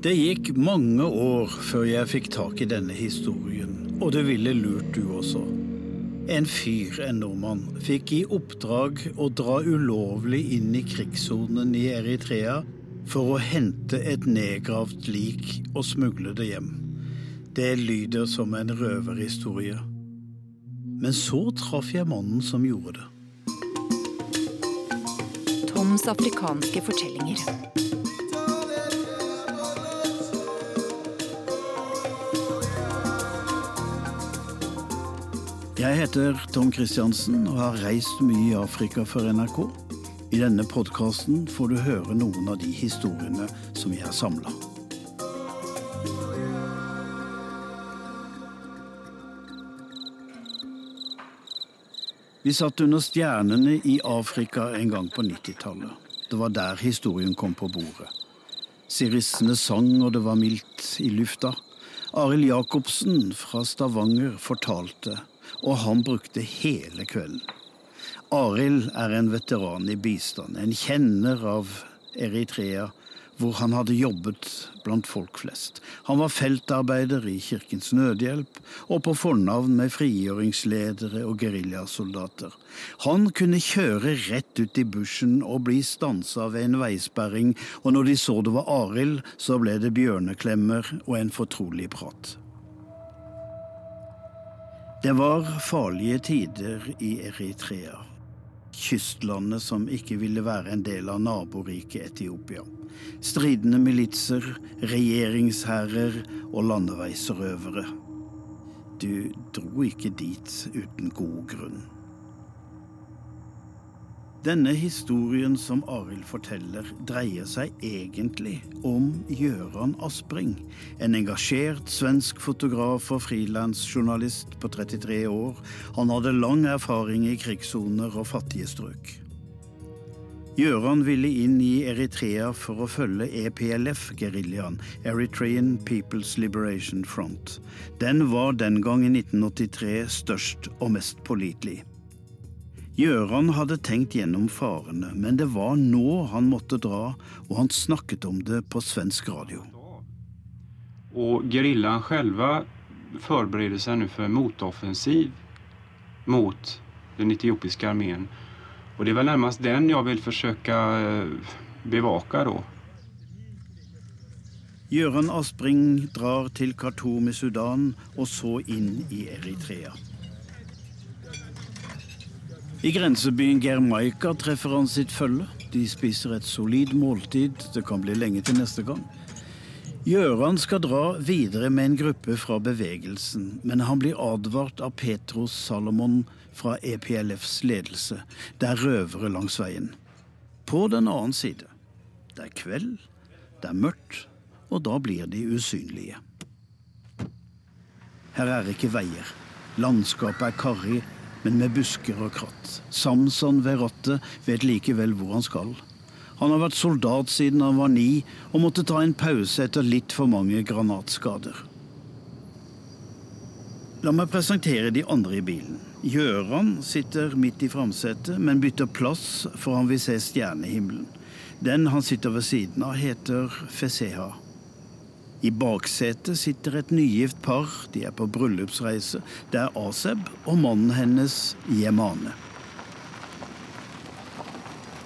Det gikk mange år før jeg fikk tak i denne historien, og det ville lurt du også. En fyr, en nordmann, fikk i oppdrag å dra ulovlig inn i krigssonen i Eritrea for å hente et nedgravd lik og smugle det hjem. Det lyder som en røverhistorie. Men så traff jeg mannen som gjorde det. Toms afrikanske fortellinger. Jeg heter Tom Christiansen og har reist mye i Afrika for NRK. I denne podkasten får du høre noen av de historiene som jeg har samla. Vi satt under stjernene i Afrika en gang på 90-tallet. Det var der historien kom på bordet. Sirissene sang, og det var mildt i lufta. Arild Jacobsen fra Stavanger fortalte, og han brukte hele kvelden. Arild er en veteran i bistand, en kjenner av Eritrea, hvor han hadde jobbet blant folk flest. Han var feltarbeider i Kirkens Nødhjelp og på fornavn med frigjøringsledere og geriljasoldater. Han kunne kjøre rett ut i bushen og bli stansa ved en veisperring, og når de så det var Arild, så ble det bjørneklemmer og en fortrolig prat. Det var farlige tider i Eritrea kystlandet som ikke ville være en del av naboriket Etiopia. Stridende militser, regjeringsherrer og landeveisrøvere. Du dro ikke dit uten god grunn. Denne historien som Arild forteller, dreier seg egentlig om Gjøran Aspring. En engasjert svensk fotograf og frilansjournalist på 33 år. Han hadde lang erfaring i krigssoner og fattige strøk. Gøran ville inn i Eritrea for å følge EPLF-geriljaen, Eritrean People's Liberation Front. Den var den gang i 1983 størst og mest pålitelig. Gjøran hadde tenkt gjennom farene, men det var nå han måtte dra, og han snakket om det på svensk radio. Og geriljaen selv forbereder seg nå for en motoffensiv mot den etiopiske armén. Og det er vel nærmest den jeg vil forsøke bevake da. Gøran Aspring drar til Khartoum i Sudan, og så inn i Eritrea. I grensebyen Germaika treffer han sitt følge. De spiser et solid måltid. Det kan bli lenge til neste gang. Gjøran skal dra videre med en gruppe fra bevegelsen, men han blir advart av Petros Salomon fra EPLFs ledelse. Det er røvere langs veien. På den annen side. Det er kveld, det er mørkt, og da blir de usynlige. Her er ikke veier. Landskapet er karrig, men med busker og kratt. Samson ved rattet vet likevel hvor han skal. Han har vært soldat siden han var ni, og måtte ta en pause etter litt for mange granatskader. La meg presentere de andre i bilen. Gjøran sitter midt i framsetet, men bytter plass for han vil se stjernehimmelen. Den han sitter ved siden av, heter Feseha. I baksetet sitter et nygift par. De er på bryllupsreise. Det er Aseb og mannen hennes, Yemane.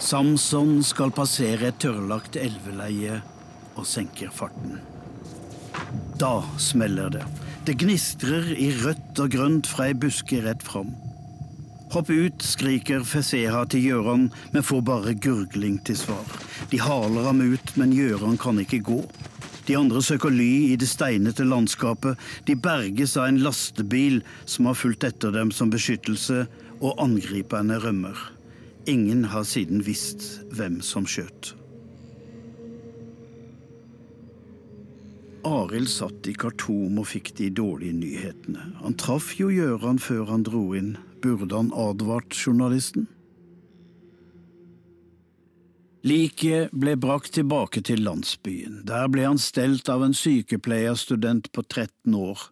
Samson skal passere et tørrlagt elveleie og senker farten. Da smeller det. Det gnistrer i rødt og grønt fra ei buske rett fram. Hopp ut, skriker Feseha til Gjøran, men får bare gurgling til svar. De haler ham ut, men Gjøran kan ikke gå. De andre søker ly i det steinete landskapet. De berges av en lastebil som har fulgt etter dem som beskyttelse, og angriperne rømmer. Ingen har siden visst hvem som skjøt. Arild satt i Khartoum og fikk de dårlige nyhetene. Han traff jo Gjøran før han dro inn. Burde han advart journalisten? Liket ble brakt tilbake til landsbyen. Der ble han stelt av en sykepleierstudent på 13 år.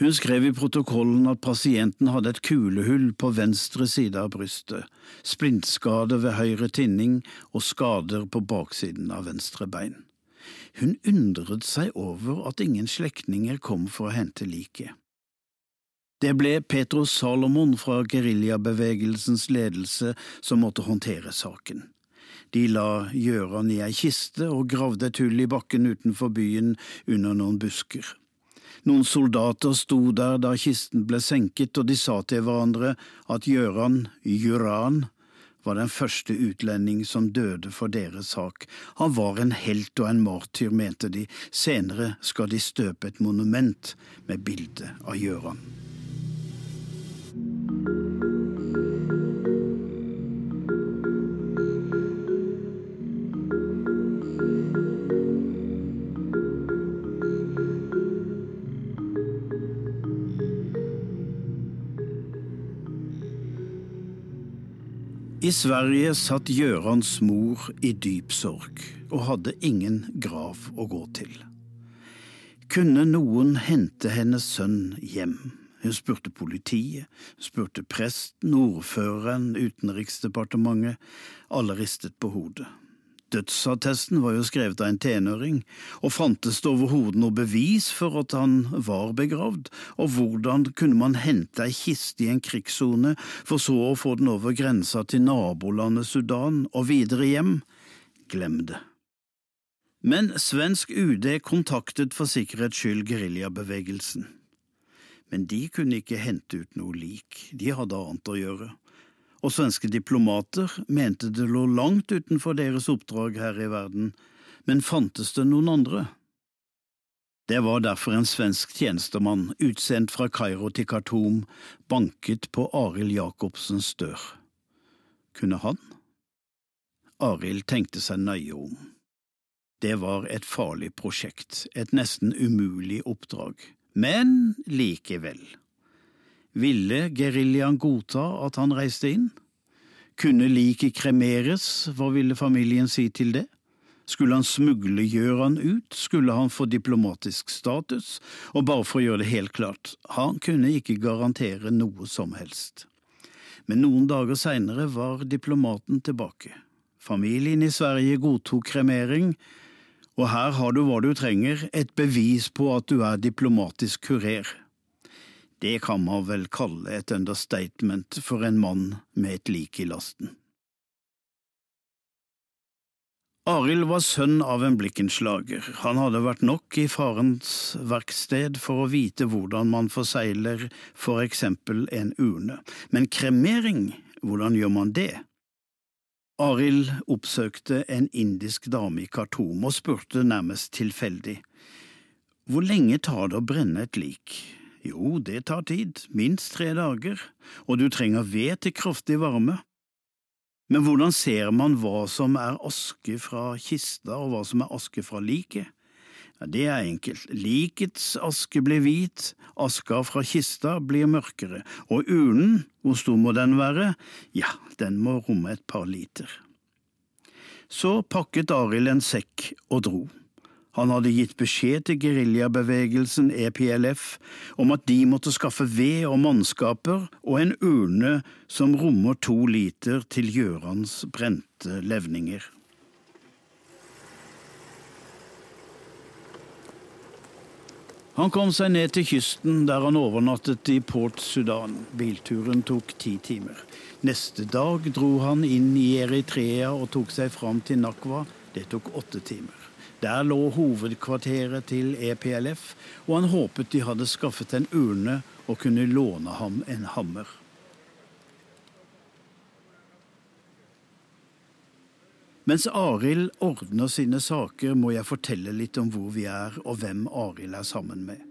Hun skrev i protokollen at pasienten hadde et kulehull på venstre side av brystet, splintskade ved høyre tinning og skader på baksiden av venstre bein. Hun undret seg over at ingen slektninger kom for å hente liket. Det ble Petros Salomon fra geriljabevegelsens ledelse som måtte håndtere saken. De la Gjøran i ei kiste og gravde et hull i bakken utenfor byen under noen busker. Noen soldater sto der da kisten ble senket, og de sa til hverandre at Gjøran, Juran, var den første utlending som døde for deres sak. Han var en helt og en martyr, mente de. Senere skal de støpe et monument med bilde av Gjøran. I Sverige satt Gjørans mor i dyp sorg og hadde ingen grav å gå til. Kunne noen hente hennes sønn hjem? Hun spurte politiet, spurte presten, ordføreren, Utenriksdepartementet. Alle ristet på hodet. Dødsattesten var jo skrevet av en tenåring, og fantes det overhodet noe bevis for at han var begravd, og hvordan kunne man hente ei kiste i en krigssone for så å få den over grensa til nabolandet Sudan og videre hjem? Glem det. Men svensk UD kontaktet for sikkerhets skyld geriljabevegelsen. Men de kunne ikke hente ut noe lik, de hadde annet å gjøre og svenske diplomater mente det lå langt utenfor deres oppdrag her i verden, men fantes det noen andre? Det var derfor en svensk tjenestemann, utsendt fra Kairo til Khartoum, banket på Arild Jacobsens dør. Kunne han? Arild tenkte seg nøye om. Det var et farlig prosjekt, et nesten umulig oppdrag, men likevel. Ville geriljaen godta at han reiste inn? Kunne liket kremeres, hva ville familien si til det? Skulle han smugle Gjøran ut, skulle han få diplomatisk status, og bare for å gjøre det helt klart, han kunne ikke garantere noe som helst. Men noen dager seinere var diplomaten tilbake. Familien i Sverige godtok kremering, og her har du hva du trenger, et bevis på at du er diplomatisk kurer. Det kan man vel kalle et understatement for en mann med et lik i lasten. Arild var sønn av en blikkenslager. Han hadde vært nok i farens verksted for å vite hvordan man forsegler for eksempel en urne, men kremering, hvordan gjør man det? Arild oppsøkte en indisk dame i Khartoum og spurte nærmest tilfeldig. Hvor lenge tar det å brenne et lik? Jo, det tar tid, minst tre dager, og du trenger ved til kraftig varme. Men hvordan ser man hva som er aske fra kista og hva som er aske fra liket? Ja, det er enkelt. Likets aske blir hvit, aska fra kista blir mørkere, og urnen, hvor stor må den være? Ja, den må romme et par liter. Så pakket Arild en sekk og dro. Han hadde gitt beskjed til geriljabevegelsen EPLF om at de måtte skaffe ved og mannskaper og en urne som rommer to liter til Gjørans brente levninger. Han kom seg ned til kysten, der han overnattet i Port Sudan. Bilturen tok ti timer. Neste dag dro han inn i Eritrea og tok seg fram til Nakwa. Det tok åtte timer. Der lå hovedkvarteret til EPLF, og han håpet de hadde skaffet en urne og kunne låne ham en hammer. Mens Arild ordner sine saker, må jeg fortelle litt om hvor vi er og hvem Arild er sammen med.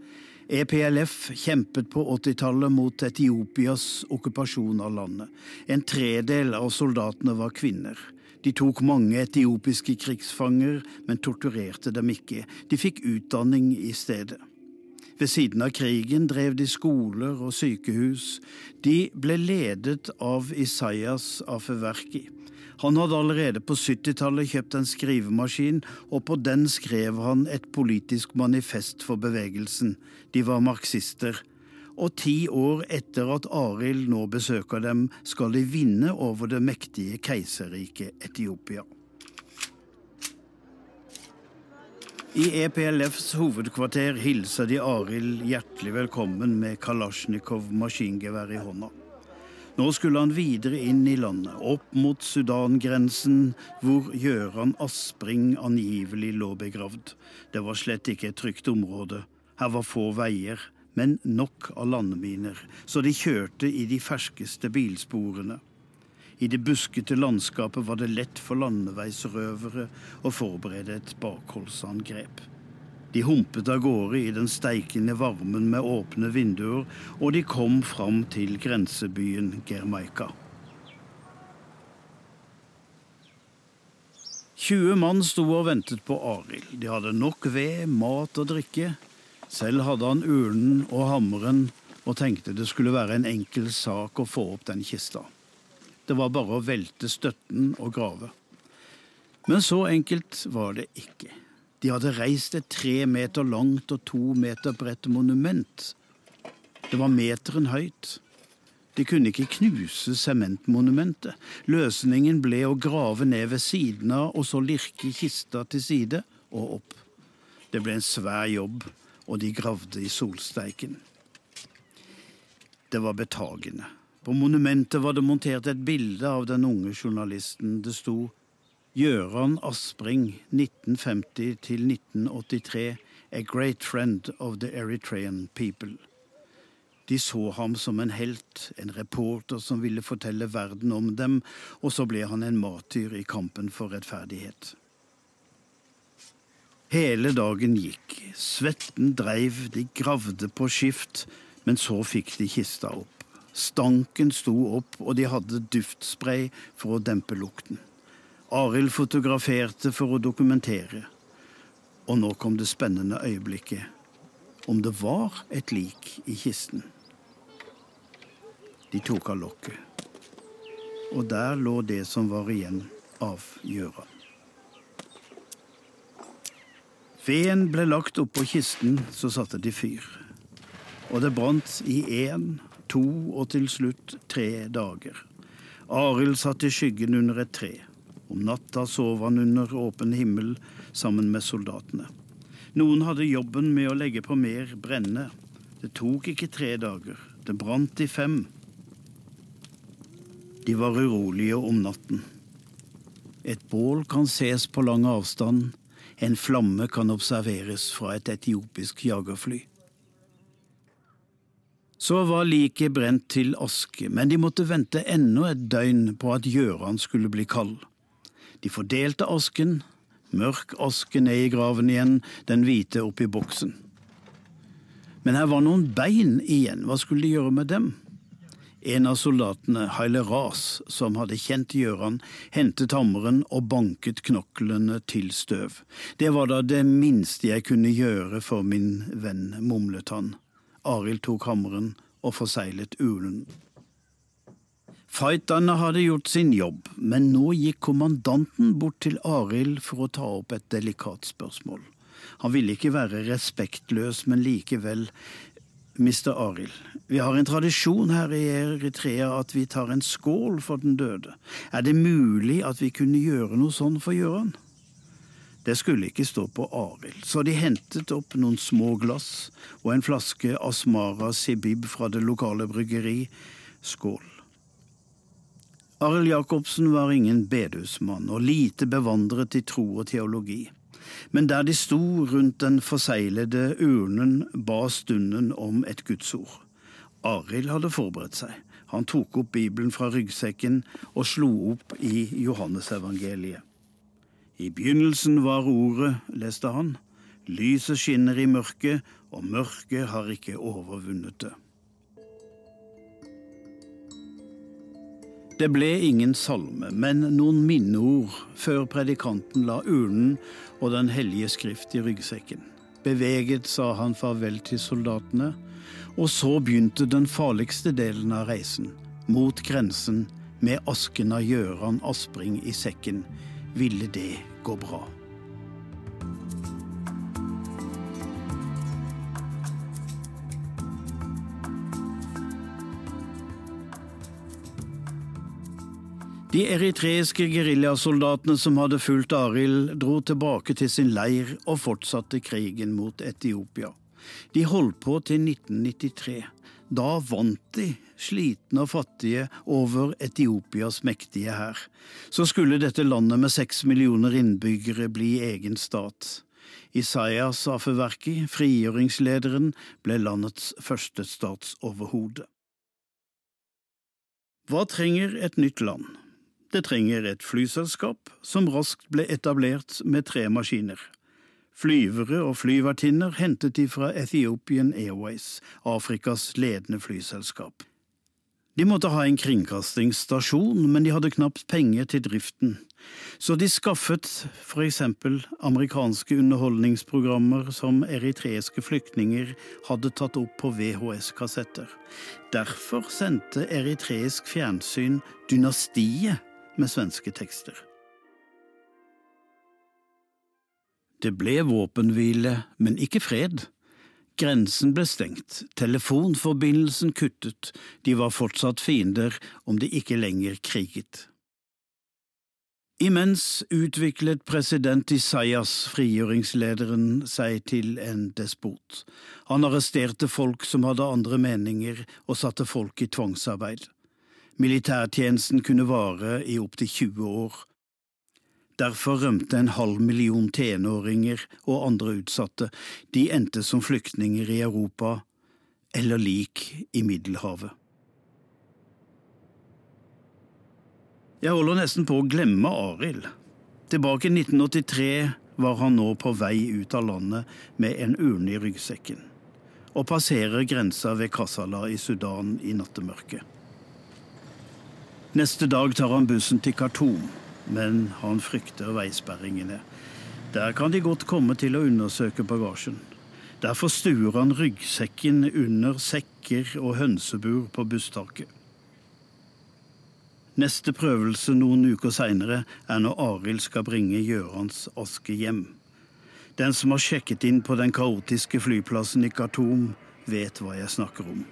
EPLF kjempet på 80-tallet mot Etiopias okkupasjon av landet. En tredel av soldatene var kvinner. De tok mange etiopiske krigsfanger, men torturerte dem ikke. De fikk utdanning i stedet. Ved siden av krigen drev de skoler og sykehus. De ble ledet av Isaias Afeverki. Han hadde allerede på 70-tallet kjøpt en skrivemaskin, og på den skrev han et politisk manifest for bevegelsen. De var marxister. Og ti år etter at Arild nå besøker dem, skal de vinne over det mektige keiserriket Etiopia. I EPLFs hovedkvarter hilser de Arild hjertelig velkommen med Kalasjnikov maskingevær i hånda. Nå skulle han videre inn i landet, opp mot Sudan-grensen, hvor Gjøran Aspring angivelig lå begravd. Det var slett ikke et trygt område. Her var få veier, men nok av landminer, så de kjørte i de ferskeste bilsporene. I det buskete landskapet var det lett for landeveisrøvere å forberede et bakholdsangrep. De humpet av gårde i den steikende varmen med åpne vinduer, og de kom fram til grensebyen Germaika. 20 mann sto og ventet på Arild. De hadde nok ved, mat og drikke. Selv hadde han urnen og hammeren og tenkte det skulle være en enkel sak å få opp den kista. Det var bare å velte støtten og grave. Men så enkelt var det ikke. De hadde reist et tre meter langt og to meter bredt monument. Det var meteren høyt. De kunne ikke knuse sementmonumentet. Løsningen ble å grave ned ved siden av og så lirke kista til side og opp. Det ble en svær jobb, og de gravde i solsteiken. Det var betagende. På monumentet var det montert et bilde av den unge journalisten. Det sto Gjøran Aspring, 1950 til 1983, a great friend of the Eritrean people. De så ham som en helt, en reporter som ville fortelle verden om dem, og så ble han en martyr i kampen for rettferdighet. Hele dagen gikk, svetten dreiv, de gravde på skift, men så fikk de kista opp. Stanken sto opp, og de hadde duftspray for å dempe lukten. Arild fotograferte for å dokumentere. Og nå kom det spennende øyeblikket. Om det var et lik i kisten. De tok av lokket. Og der lå det som var igjen av Gjøran. Veden ble lagt oppå kisten, så satte de fyr. Og det brant i én, to og til slutt tre dager. Arild satt i skyggen under et tre. Om natta sov han under åpen himmel sammen med soldatene. Noen hadde jobben med å legge på mer brenne. Det tok ikke tre dager. Det brant i fem. De var urolige om natten. Et bål kan ses på lang avstand. En flamme kan observeres fra et etiopisk jagerfly. Så var liket brent til aske, men de måtte vente enda et døgn på at Gjøran skulle bli kald. De fordelte asken, mørk aske ned i graven igjen, den hvite oppi boksen. Men her var noen bein igjen, hva skulle de gjøre med dem? En av soldatene, Haile Ras, som hadde kjent Gjøran, hentet hammeren og banket knoklene til støv. Det var da det minste jeg kunne gjøre for min venn, mumlet han. Arild tok hammeren og forseglet ulen. Fighterne hadde gjort sin jobb, men nå gikk kommandanten bort til Arild for å ta opp et delikat spørsmål. Han ville ikke være respektløs, men likevel Mr. Arild, vi har en tradisjon her i Eritrea at vi tar en skål for den døde. Er det mulig at vi kunne gjøre noe sånn for Gøran? Det skulle ikke stå på Arild, så de hentet opp noen små glass og en flaske Asmara Sibib fra det lokale bryggeri. Skål. Arild Jacobsen var ingen bedehusmann og lite bevandret i tro og teologi. Men der de sto rundt den forseglede urnen, ba stunden om et gudsord. Arild hadde forberedt seg. Han tok opp Bibelen fra ryggsekken og slo opp i Johannesevangeliet. I begynnelsen var Ordet, leste han. Lyset skinner i mørket, og mørket har ikke overvunnet det. Det ble ingen salme, men noen minneord før predikanten la urnen og Den hellige skrift i ryggsekken. Beveget sa han farvel til soldatene, og så begynte den farligste delen av reisen, mot grensen, med asken av Gjøran Aspring i sekken. Ville det gå bra? De eritreiske geriljasoldatene som hadde fulgt Arild, dro tilbake til sin leir og fortsatte krigen mot Etiopia. De holdt på til 1993. Da vant de, slitne og fattige, over Etiopias mektige hær. Så skulle dette landet med seks millioner innbyggere bli egen stat. Isaias Afeverki, frigjøringslederen, ble landets første statsoverhode. Hva trenger et nytt land? Det trenger et flyselskap, som raskt ble etablert med tre maskiner. Flyvere og flyvertinner hentet de fra Ethiopian Airways, Afrikas ledende flyselskap. De måtte ha en kringkastingsstasjon, men de hadde knapt penger til driften, så de skaffet for eksempel amerikanske underholdningsprogrammer som eritreiske flyktninger hadde tatt opp på VHS-kassetter. Derfor sendte eritreisk fjernsyn Dynastiet med svenske tekster. Det ble våpenhvile, men ikke fred. Grensen ble stengt, telefonforbindelsen kuttet, de var fortsatt fiender om de ikke lenger kriget. Imens utviklet president Isaias, frigjøringslederen, seg til en despot. Han arresterte folk som hadde andre meninger, og satte folk i tvangsarbeid. Militærtjenesten kunne vare i opptil 20 år. Derfor rømte en halv million tenåringer og andre utsatte. De endte som flyktninger i Europa eller lik i Middelhavet. Jeg holder nesten på å glemme Arild. Tilbake i 1983 var han nå på vei ut av landet med en urne i ryggsekken, og passerer grensa ved Kassala i Sudan i nattemørket. Neste dag tar han bussen til Khartoum, men han frykter veisperringene. Der kan de godt komme til å undersøke bagasjen. Derfor stuer han ryggsekken under sekker og hønsebur på busstaket. Neste prøvelse noen uker seinere er når Arild skal bringe Gjørans aske hjem. Den som har sjekket inn på den kaotiske flyplassen i Khartoum, vet hva jeg snakker om.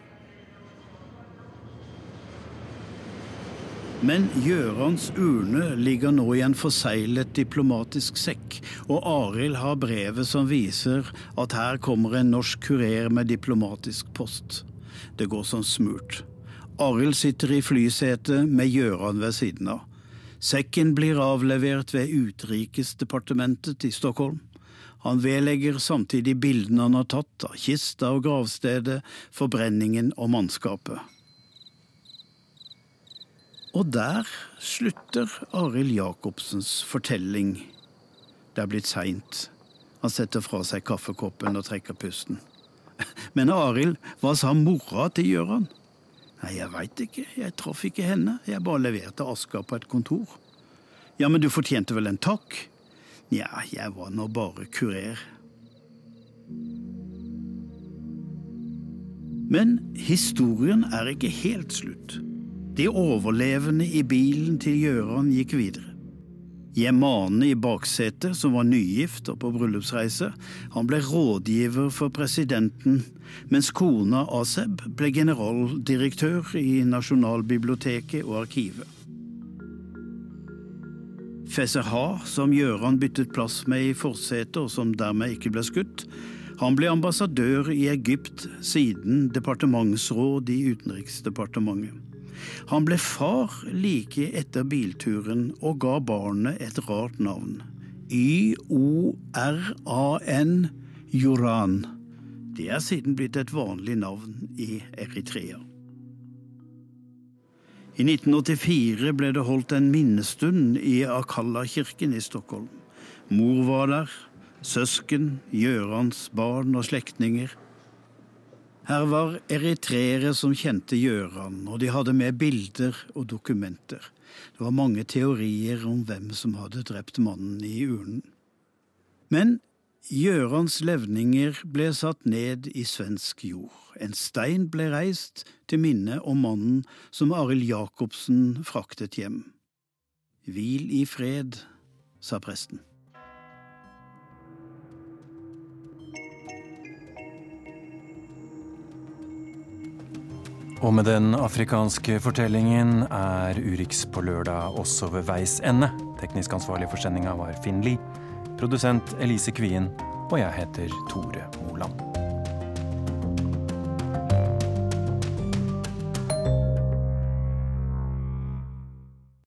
Men Gjørans urne ligger nå i en forseglet diplomatisk sekk, og Arild har brevet som viser at her kommer en norsk kurer med diplomatisk post. Det går som smurt. Arild sitter i flysetet med Gjøran ved siden av. Sekken blir avlevert ved Utrikesdepartementet i Stockholm. Han vedlegger samtidig bildene han har tatt av kista og gravstedet, forbrenningen og mannskapet. Og der slutter Arild Jacobsens fortelling. Det er blitt seint. Han setter fra seg kaffekoppen og trekker pusten. Men Arild, hva sa mora til Gjøran? Nei, jeg veit ikke, jeg traff ikke henne, jeg bare leverte aska på et kontor. Ja, men du fortjente vel en takk? Nja, jeg var nå bare kurer. Men historien er ikke helt slutt. De overlevende i bilen til Gjøran gikk videre. Jemane i baksetet, som var nygift og på bryllupsreise, han ble rådgiver for presidenten, mens kona Aseb ble generaldirektør i Nasjonalbiblioteket og Arkivet. Feser Ha, som Gjøran byttet plass med i forsetet, og som dermed ikke ble skutt, han ble ambassadør i Egypt siden departementsråd i Utenriksdepartementet. Han ble far like etter bilturen og ga barnet et rart navn Y-O-R-A-N, Joran. Det er siden blitt et vanlig navn i Eritrea. I 1984 ble det holdt en minnestund i Akalla-kirken i Stockholm. Mor var der, søsken, Gjørans barn og slektninger. Her var eritreere som kjente Gjøran, og de hadde med bilder og dokumenter. Det var mange teorier om hvem som hadde drept mannen i urnen. Men Gjørans levninger ble satt ned i svensk jord. En stein ble reist til minne om mannen som Arild Jacobsen fraktet hjem. Hvil i fred, sa presten. Og med den afrikanske fortellingen er Urix på lørdag også ved veis ende. Teknisk ansvarlig for sendinga var Finn Lie. Produsent Elise Kvien. Og jeg heter Tore Moland.